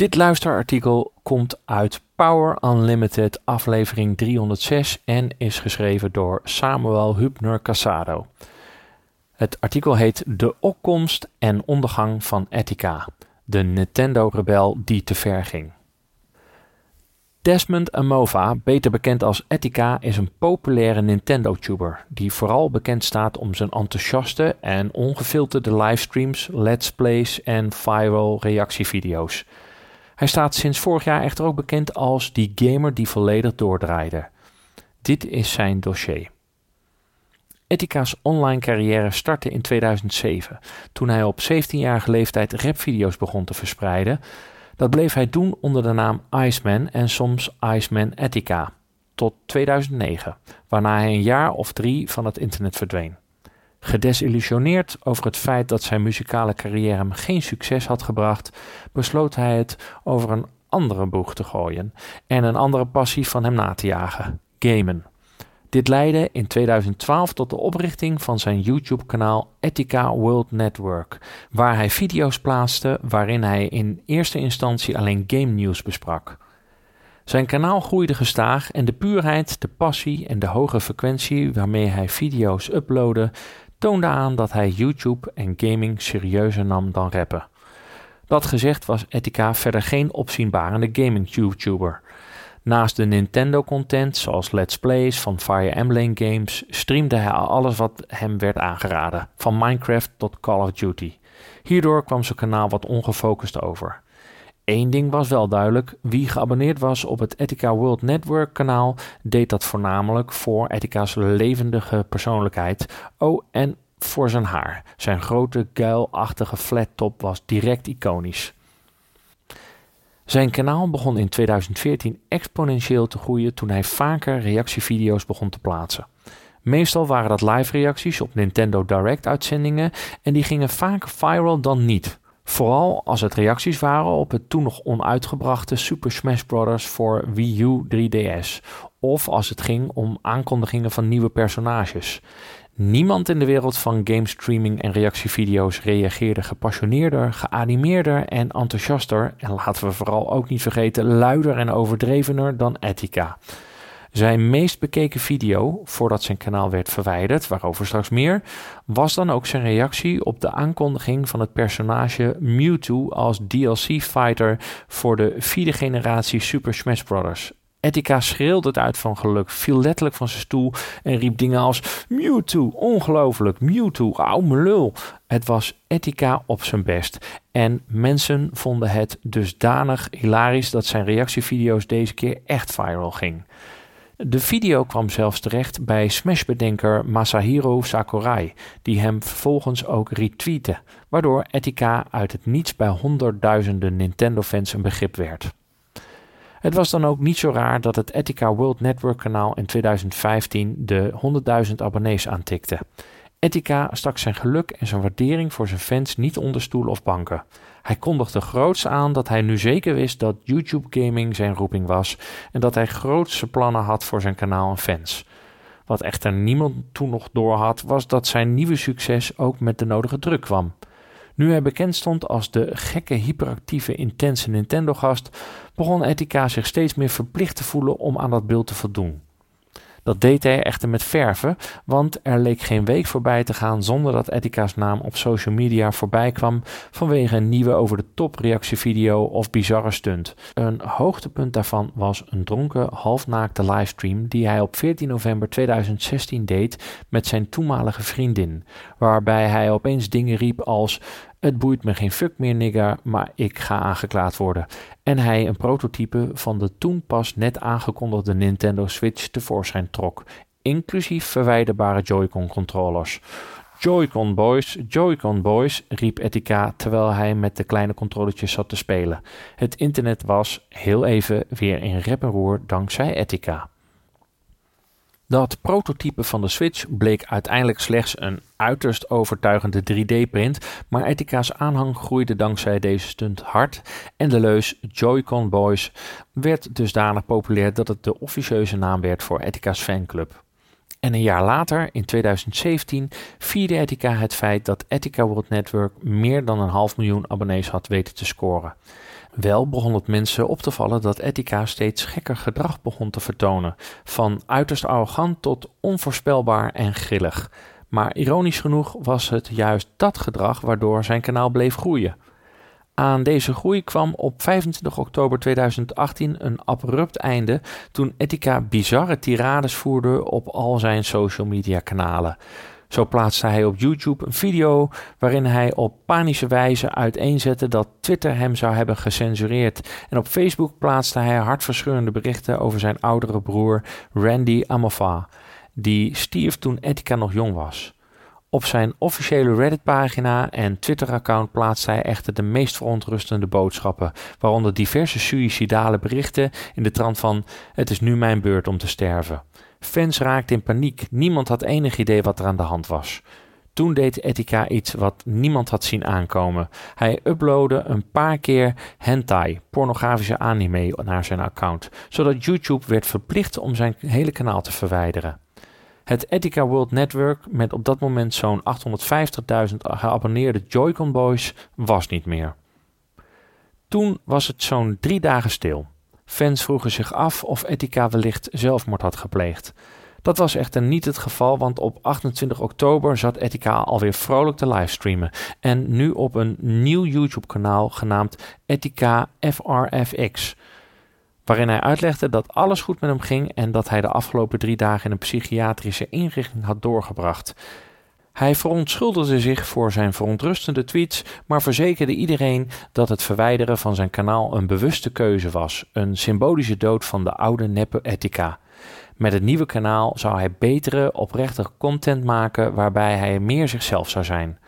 Dit luisterartikel komt uit Power Unlimited aflevering 306 en is geschreven door Samuel Hubner Casado. Het artikel heet De opkomst en ondergang van Etika, de Nintendo-rebel die te ver ging. Desmond Amova, beter bekend als Etika, is een populaire Nintendo-tuber die vooral bekend staat om zijn enthousiaste en ongefilterde livestreams, let's plays en viral reactievideo's. Hij staat sinds vorig jaar echter ook bekend als die gamer die volledig doordraaide. Dit is zijn dossier. Etika's online carrière startte in 2007, toen hij op 17-jarige leeftijd rapvideo's begon te verspreiden. Dat bleef hij doen onder de naam Iceman en soms Iceman Etika, tot 2009, waarna hij een jaar of drie van het internet verdween. Gedesillusioneerd over het feit dat zijn muzikale carrière hem geen succes had gebracht, besloot hij het over een andere boeg te gooien en een andere passie van hem na te jagen: gamen. Dit leidde in 2012 tot de oprichting van zijn YouTube-kanaal Ethica World Network, waar hij video's plaatste waarin hij in eerste instantie alleen game nieuws besprak. Zijn kanaal groeide gestaag en de puurheid, de passie en de hoge frequentie waarmee hij video's uploadde toonde aan dat hij YouTube en gaming serieuzer nam dan rappen. Dat gezegd was Etika verder geen opzienbarende gaming-YouTuber. Naast de Nintendo-content, zoals Let's Plays van Fire Emblem games, streamde hij alles wat hem werd aangeraden, van Minecraft tot Call of Duty. Hierdoor kwam zijn kanaal wat ongefocust over. Eén ding was wel duidelijk: wie geabonneerd was op het Etika World Network kanaal, deed dat voornamelijk voor Etika's levendige persoonlijkheid. Oh, en voor zijn haar. Zijn grote, kuilachtige flat top was direct iconisch. Zijn kanaal begon in 2014 exponentieel te groeien toen hij vaker reactievideo's begon te plaatsen. Meestal waren dat live reacties op Nintendo Direct uitzendingen en die gingen vaker viral dan niet. Vooral als het reacties waren op het toen nog onuitgebrachte Super Smash Bros. voor Wii U 3DS. Of als het ging om aankondigingen van nieuwe personages. Niemand in de wereld van gamestreaming en reactievideo's reageerde gepassioneerder, geanimeerder en enthousiaster. En laten we vooral ook niet vergeten, luider en overdrevener dan Etika. Zijn meest bekeken video, voordat zijn kanaal werd verwijderd, waarover straks meer, was dan ook zijn reactie op de aankondiging van het personage Mewtwo als DLC-fighter voor de vierde generatie Super Smash Bros. Etika schreeuwde het uit van geluk, viel letterlijk van zijn stoel en riep dingen als Mewtwo, ongelooflijk, Mewtwo, mijn lul. Het was Etika op zijn best en mensen vonden het dusdanig hilarisch dat zijn reactievideo's deze keer echt viral ging. De video kwam zelfs terecht bij Smash-bedenker Masahiro Sakurai, die hem vervolgens ook retweette, waardoor Etika uit het niets bij honderdduizenden Nintendo-fans een begrip werd. Het was dan ook niet zo raar dat het Etika World Network kanaal in 2015 de 100.000 abonnees aantikte. Etika stak zijn geluk en zijn waardering voor zijn fans niet onder stoelen of banken. Hij kondigde groots aan dat hij nu zeker wist dat YouTube gaming zijn roeping was en dat hij grootse plannen had voor zijn kanaal en fans. Wat echter niemand toen nog doorhad, was dat zijn nieuwe succes ook met de nodige druk kwam. Nu hij bekend stond als de gekke, hyperactieve, intense Nintendo-gast, begon Etika zich steeds meer verplicht te voelen om aan dat beeld te voldoen. Dat deed hij echter met verven, want er leek geen week voorbij te gaan zonder dat Etika's naam op social media voorbij kwam vanwege een nieuwe over de top reactievideo of bizarre stunt. Een hoogtepunt daarvan was een dronken, halfnaakte livestream die hij op 14 november 2016 deed met zijn toenmalige vriendin, waarbij hij opeens dingen riep als het boeit me geen fuck meer, nigga, maar ik ga aangeklaagd worden. En hij een prototype van de toen pas net aangekondigde Nintendo Switch tevoorschijn trok, inclusief verwijderbare Joy-Con controllers. Joy-Con boys, Joy-Con boys, riep Etika terwijl hij met de kleine controlletjes zat te spelen. Het internet was, heel even, weer in rep en roer dankzij Etika. Dat prototype van de Switch bleek uiteindelijk slechts een uiterst overtuigende 3D-print, maar Etika's aanhang groeide dankzij deze stunt hard en de leus Joy-Con Boys werd dusdanig populair dat het de officieuze naam werd voor Etika's fanclub. En een jaar later, in 2017, vierde Etika het feit dat Etika World Network meer dan een half miljoen abonnees had weten te scoren. Wel begon het mensen op te vallen dat Etika steeds gekker gedrag begon te vertonen, van uiterst arrogant tot onvoorspelbaar en grillig. Maar ironisch genoeg was het juist dat gedrag waardoor zijn kanaal bleef groeien. Aan deze groei kwam op 25 oktober 2018 een abrupt einde toen Etika bizarre tirades voerde op al zijn social media kanalen. Zo plaatste hij op YouTube een video waarin hij op panische wijze uiteenzette dat Twitter hem zou hebben gecensureerd. En op Facebook plaatste hij hartverscheurende berichten over zijn oudere broer Randy Amofa, die stierf toen Etika nog jong was. Op zijn officiële Reddit-pagina en Twitter-account plaatst hij echter de meest verontrustende boodschappen, waaronder diverse suïcidale berichten in de trant van: Het is nu mijn beurt om te sterven. Fans raakten in paniek, niemand had enig idee wat er aan de hand was. Toen deed Etika iets wat niemand had zien aankomen. Hij uploadde een paar keer hentai, pornografische anime, naar zijn account, zodat YouTube werd verplicht om zijn hele kanaal te verwijderen. Het Etika World Network, met op dat moment zo'n 850.000 geabonneerde Joy-Con Boys, was niet meer. Toen was het zo'n drie dagen stil. Fans vroegen zich af of Etika wellicht zelfmoord had gepleegd. Dat was echter niet het geval, want op 28 oktober zat Etika alweer vrolijk te livestreamen. En nu op een nieuw YouTube-kanaal genaamd Etika FRFX waarin hij uitlegde dat alles goed met hem ging en dat hij de afgelopen drie dagen in een psychiatrische inrichting had doorgebracht. Hij verontschuldigde zich voor zijn verontrustende tweets, maar verzekerde iedereen dat het verwijderen van zijn kanaal een bewuste keuze was, een symbolische dood van de oude neppe ethica. Met het nieuwe kanaal zou hij betere, oprechte content maken waarbij hij meer zichzelf zou zijn.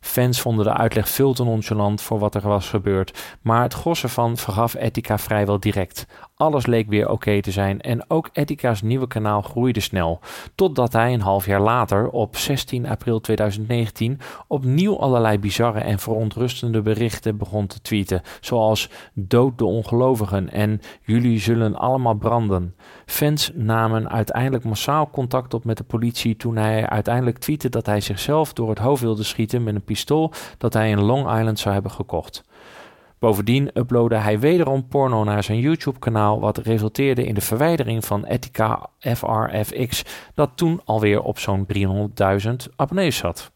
Fans vonden de uitleg veel te nonchalant voor wat er was gebeurd, maar het gros ervan vergaf Etika vrijwel direct. Alles leek weer oké te zijn en ook Etika's nieuwe kanaal groeide snel, totdat hij een half jaar later, op 16 april 2019, opnieuw allerlei bizarre en verontrustende berichten begon te tweeten, zoals dood de ongelovigen en jullie zullen allemaal branden. Fans namen uiteindelijk massaal contact op met de politie toen hij uiteindelijk tweette dat hij zichzelf door het hoofd wilde schieten met een pistool dat hij in Long Island zou hebben gekocht. Bovendien uploadde hij wederom porno naar zijn YouTube-kanaal, wat resulteerde in de verwijdering van Etika FRFX, dat toen alweer op zo'n 300.000 abonnees zat.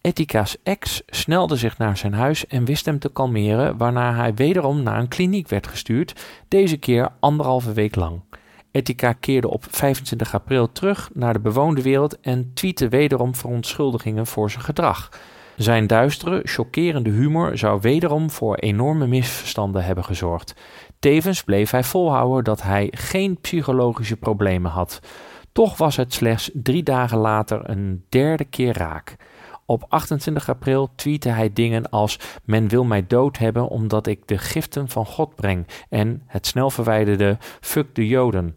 Etika's ex snelde zich naar zijn huis en wist hem te kalmeren, waarna hij wederom naar een kliniek werd gestuurd, deze keer anderhalve week lang. Etika keerde op 25 april terug naar de bewoonde wereld en tweette wederom verontschuldigingen voor zijn gedrag. Zijn duistere, chockerende humor zou wederom voor enorme misverstanden hebben gezorgd. Tevens bleef hij volhouden dat hij geen psychologische problemen had. Toch was het slechts drie dagen later een derde keer raak. Op 28 april tweette hij dingen als: Men wil mij dood hebben omdat ik de giften van God breng. En het snel verwijderde: Fuck de Joden.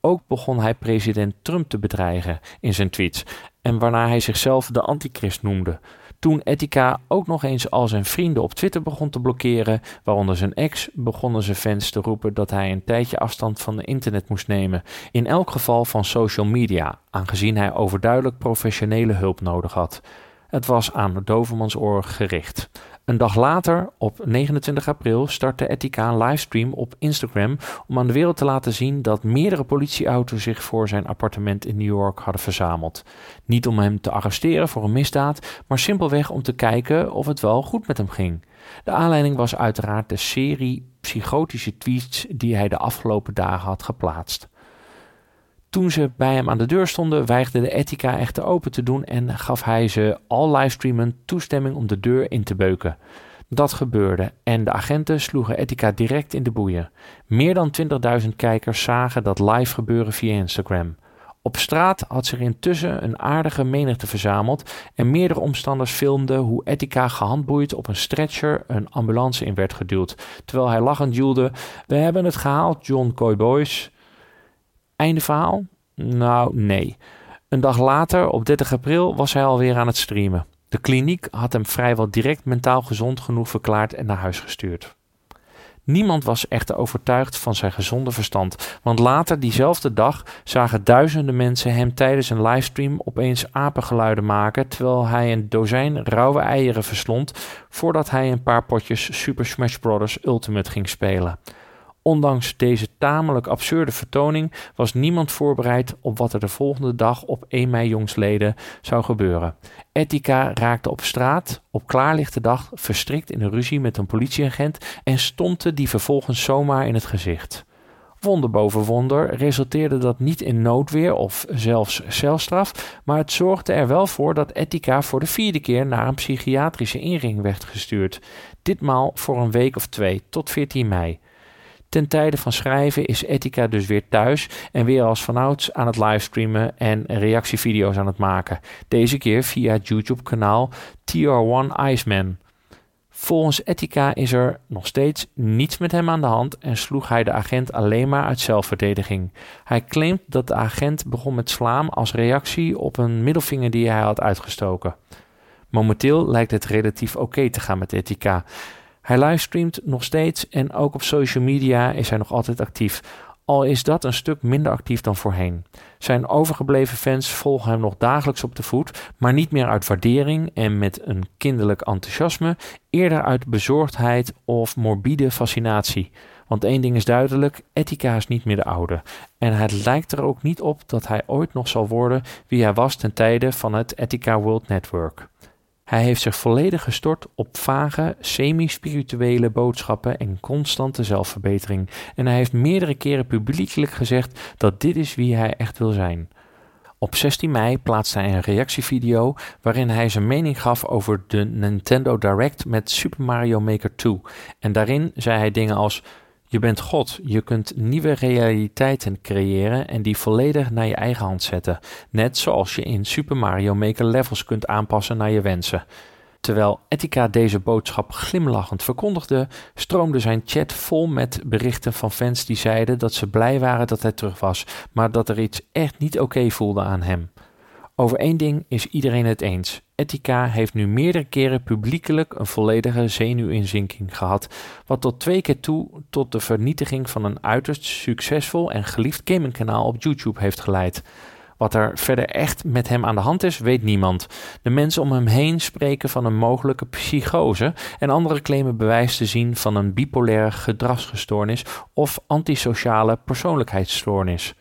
Ook begon hij president Trump te bedreigen in zijn tweets. En waarna hij zichzelf de antichrist noemde. Toen Etika ook nog eens al zijn vrienden op Twitter begon te blokkeren, waaronder zijn ex, begonnen zijn fans te roepen dat hij een tijdje afstand van de internet moest nemen. In elk geval van social media, aangezien hij overduidelijk professionele hulp nodig had. Het was aan Dovermans oor gericht. Een dag later, op 29 april, startte Etika een livestream op Instagram om aan de wereld te laten zien dat meerdere politieauto's zich voor zijn appartement in New York hadden verzameld. Niet om hem te arresteren voor een misdaad, maar simpelweg om te kijken of het wel goed met hem ging. De aanleiding was uiteraard de serie psychotische tweets die hij de afgelopen dagen had geplaatst. Toen ze bij hem aan de deur stonden, weigde de Etika echter open te doen en gaf hij ze al livestreamen toestemming om de deur in te beuken. Dat gebeurde en de agenten sloegen Etika direct in de boeien. Meer dan 20.000 kijkers zagen dat live gebeuren via Instagram. Op straat had zich intussen een aardige menigte verzameld en meerdere omstanders filmden hoe Etika gehandboeid op een stretcher een ambulance in werd geduwd, terwijl hij lachend joelde: We hebben het gehaald, John Boys. Einde verhaal? Nou, nee. Een dag later, op 30 april, was hij alweer aan het streamen. De kliniek had hem vrijwel direct mentaal gezond genoeg verklaard en naar huis gestuurd. Niemand was echter overtuigd van zijn gezonde verstand, want later diezelfde dag zagen duizenden mensen hem tijdens een livestream opeens apengeluiden maken terwijl hij een dozijn rauwe eieren verslond voordat hij een paar potjes Super Smash Bros. Ultimate ging spelen. Ondanks deze tamelijk absurde vertoning was niemand voorbereid op wat er de volgende dag op 1 mei jongsleden zou gebeuren. Etika raakte op straat op klaarlichte dag verstrikt in een ruzie met een politieagent en stompte die vervolgens zomaar in het gezicht. Wonder boven wonder resulteerde dat niet in noodweer of zelfs celstraf, maar het zorgde er wel voor dat Etika voor de vierde keer naar een psychiatrische inring werd gestuurd. Ditmaal voor een week of twee, tot 14 mei. Ten tijde van schrijven is Etika dus weer thuis en weer als vanouds aan het livestreamen en reactievideo's aan het maken. Deze keer via het YouTube-kanaal TR1 Iceman. Volgens Etika is er nog steeds niets met hem aan de hand en sloeg hij de agent alleen maar uit zelfverdediging. Hij claimt dat de agent begon met slaan als reactie op een middelvinger die hij had uitgestoken. Momenteel lijkt het relatief oké te gaan met Etika. Hij livestreamt nog steeds en ook op social media is hij nog altijd actief. Al is dat een stuk minder actief dan voorheen. Zijn overgebleven fans volgen hem nog dagelijks op de voet, maar niet meer uit waardering en met een kinderlijk enthousiasme, eerder uit bezorgdheid of morbide fascinatie. Want één ding is duidelijk: Etika is niet meer de oude. En het lijkt er ook niet op dat hij ooit nog zal worden wie hij was ten tijde van het Etika World Network. Hij heeft zich volledig gestort op vage, semi-spirituele boodschappen en constante zelfverbetering. En hij heeft meerdere keren publiekelijk gezegd dat dit is wie hij echt wil zijn. Op 16 mei plaatste hij een reactievideo waarin hij zijn mening gaf over de Nintendo Direct met Super Mario Maker 2. En daarin zei hij dingen als je bent God. Je kunt nieuwe realiteiten creëren en die volledig naar je eigen hand zetten. Net zoals je in Super Mario Maker levels kunt aanpassen naar je wensen. Terwijl Etika deze boodschap glimlachend verkondigde, stroomde zijn chat vol met berichten van fans die zeiden dat ze blij waren dat hij terug was, maar dat er iets echt niet oké voelde aan hem. Over één ding is iedereen het eens. Etika heeft nu meerdere keren publiekelijk een volledige zenuwinzinking gehad, wat tot twee keer toe tot de vernietiging van een uiterst succesvol en geliefd gamingkanaal op YouTube heeft geleid. Wat er verder echt met hem aan de hand is, weet niemand. De mensen om hem heen spreken van een mogelijke psychose en anderen claimen bewijs te zien van een bipolaire gedragsgestoornis of antisociale persoonlijkheidsstoornis.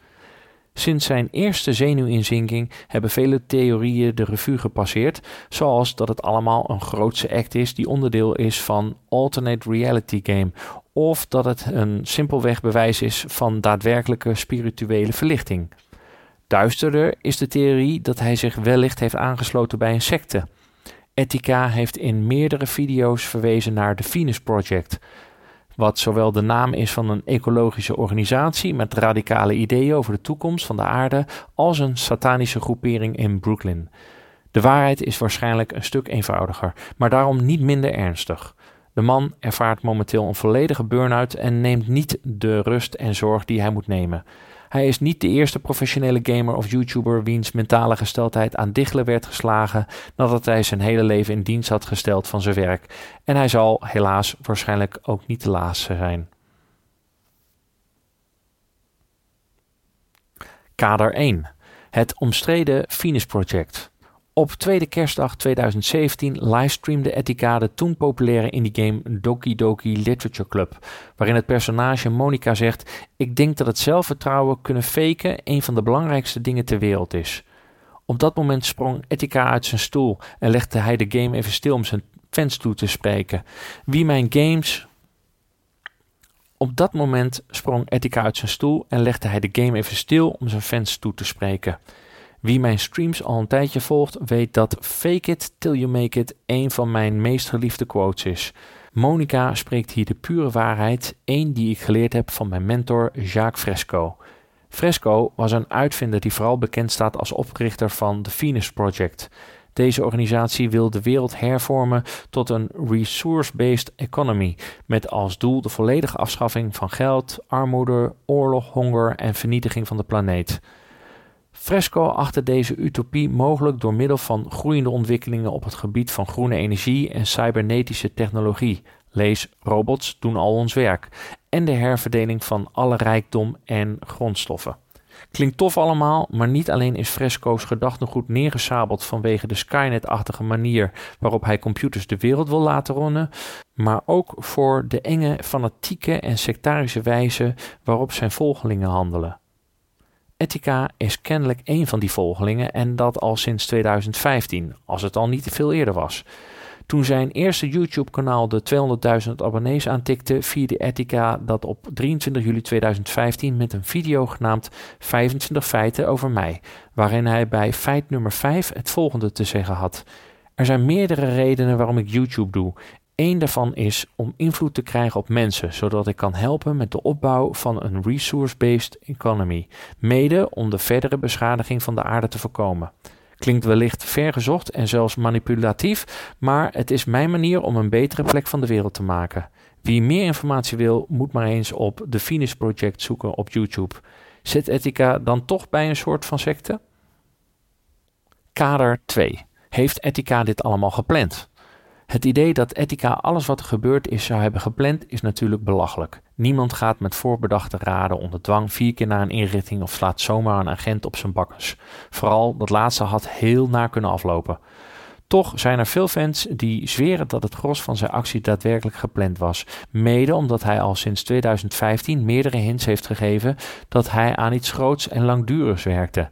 Sinds zijn eerste zenuwinzinking hebben vele theorieën de revue gepasseerd, zoals dat het allemaal een grootse act is die onderdeel is van alternate reality game, of dat het een simpelweg bewijs is van daadwerkelijke spirituele verlichting. Duisterder is de theorie dat hij zich wellicht heeft aangesloten bij een secte. Etika heeft in meerdere video's verwezen naar de Venus Project, wat zowel de naam is van een ecologische organisatie met radicale ideeën over de toekomst van de aarde, als een satanische groepering in Brooklyn. De waarheid is waarschijnlijk een stuk eenvoudiger, maar daarom niet minder ernstig. De man ervaart momenteel een volledige burn-out en neemt niet de rust en zorg die hij moet nemen. Hij is niet de eerste professionele gamer of YouTuber wiens mentale gesteldheid aan diggelen werd geslagen nadat hij zijn hele leven in dienst had gesteld van zijn werk. En hij zal helaas waarschijnlijk ook niet de laatste zijn. Kader 1. Het omstreden Venus Project. Op tweede kerstdag 2017 livestreamde Etika de toen populaire indie game Doki Doki Literature Club, waarin het personage Monica zegt: Ik denk dat het zelfvertrouwen kunnen faken een van de belangrijkste dingen ter wereld is. Op dat moment sprong Etika uit zijn stoel en legde hij de game even stil om zijn fans toe te spreken. Wie mijn games. Op dat moment sprong Etika uit zijn stoel en legde hij de game even stil om zijn fans toe te spreken. Wie mijn streams al een tijdje volgt, weet dat fake it till you make it een van mijn meest geliefde quotes is. Monica spreekt hier de pure waarheid, één die ik geleerd heb van mijn mentor Jacques Fresco. Fresco was een uitvinder die vooral bekend staat als oprichter van The Venus Project. Deze organisatie wil de wereld hervormen tot een resource-based economy, met als doel de volledige afschaffing van geld, armoede, oorlog, honger en vernietiging van de planeet. Fresco achter deze utopie mogelijk door middel van groeiende ontwikkelingen op het gebied van groene energie en cybernetische technologie, Lees, robots doen al ons werk. En de herverdeling van alle rijkdom en grondstoffen. Klinkt tof allemaal, maar niet alleen is Fresco's gedachtegoed neergesabeld vanwege de Skynet-achtige manier waarop hij computers de wereld wil laten ronnen, maar ook voor de enge, fanatieke en sectarische wijze waarop zijn volgelingen handelen. Etika is kennelijk een van die volgelingen en dat al sinds 2015, als het al niet veel eerder was. Toen zijn eerste YouTube-kanaal de 200.000 abonnees aantikte, vierde Etika dat op 23 juli 2015 met een video genaamd 25 feiten over mij, waarin hij bij feit nummer 5 het volgende te zeggen had. Er zijn meerdere redenen waarom ik YouTube doe. Eén daarvan is om invloed te krijgen op mensen, zodat ik kan helpen met de opbouw van een resource-based economy, mede om de verdere beschadiging van de aarde te voorkomen. Klinkt wellicht vergezocht en zelfs manipulatief, maar het is mijn manier om een betere plek van de wereld te maken. Wie meer informatie wil, moet maar eens op de Venus Project zoeken op YouTube. Zit Ethica dan toch bij een soort van secte? Kader 2. Heeft Ethica dit allemaal gepland? Het idee dat Ethica alles wat er gebeurd is zou hebben gepland is natuurlijk belachelijk. Niemand gaat met voorbedachte raden onder dwang vier keer naar een inrichting of slaat zomaar een agent op zijn bakkers. Vooral dat laatste had heel naar kunnen aflopen. Toch zijn er veel fans die zweren dat het gros van zijn actie daadwerkelijk gepland was. Mede omdat hij al sinds 2015 meerdere hints heeft gegeven dat hij aan iets groots en langdurigs werkte.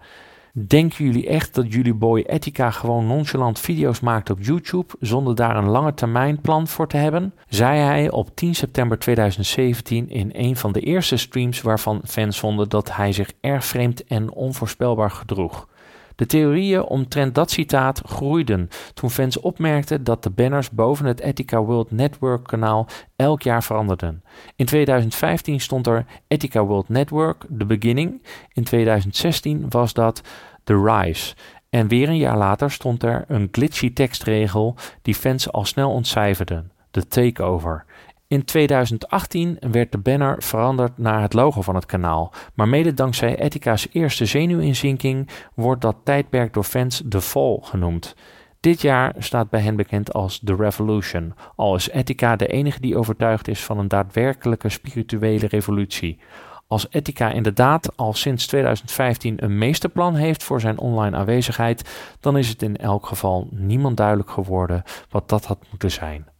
Denken jullie echt dat jullie boy Etika gewoon nonchalant video's maakt op YouTube zonder daar een lange termijn plan voor te hebben? Zei hij op 10 september 2017 in een van de eerste streams waarvan fans vonden dat hij zich erg vreemd en onvoorspelbaar gedroeg. De theorieën omtrent dat citaat groeiden toen fans opmerkten dat de banners boven het Ethica World Network kanaal elk jaar veranderden. In 2015 stond er Ethica World Network, The Beginning. In 2016 was dat The Rise. En weer een jaar later stond er een glitchy tekstregel die fans al snel ontcijferden: The Takeover. In 2018 werd de banner veranderd naar het logo van het kanaal, maar mede dankzij Etika's eerste zenuwinzinking wordt dat tijdperk door fans The Fall genoemd. Dit jaar staat bij hen bekend als The Revolution, al is Etika de enige die overtuigd is van een daadwerkelijke spirituele revolutie. Als Etika inderdaad al sinds 2015 een meesterplan heeft voor zijn online aanwezigheid, dan is het in elk geval niemand duidelijk geworden wat dat had moeten zijn.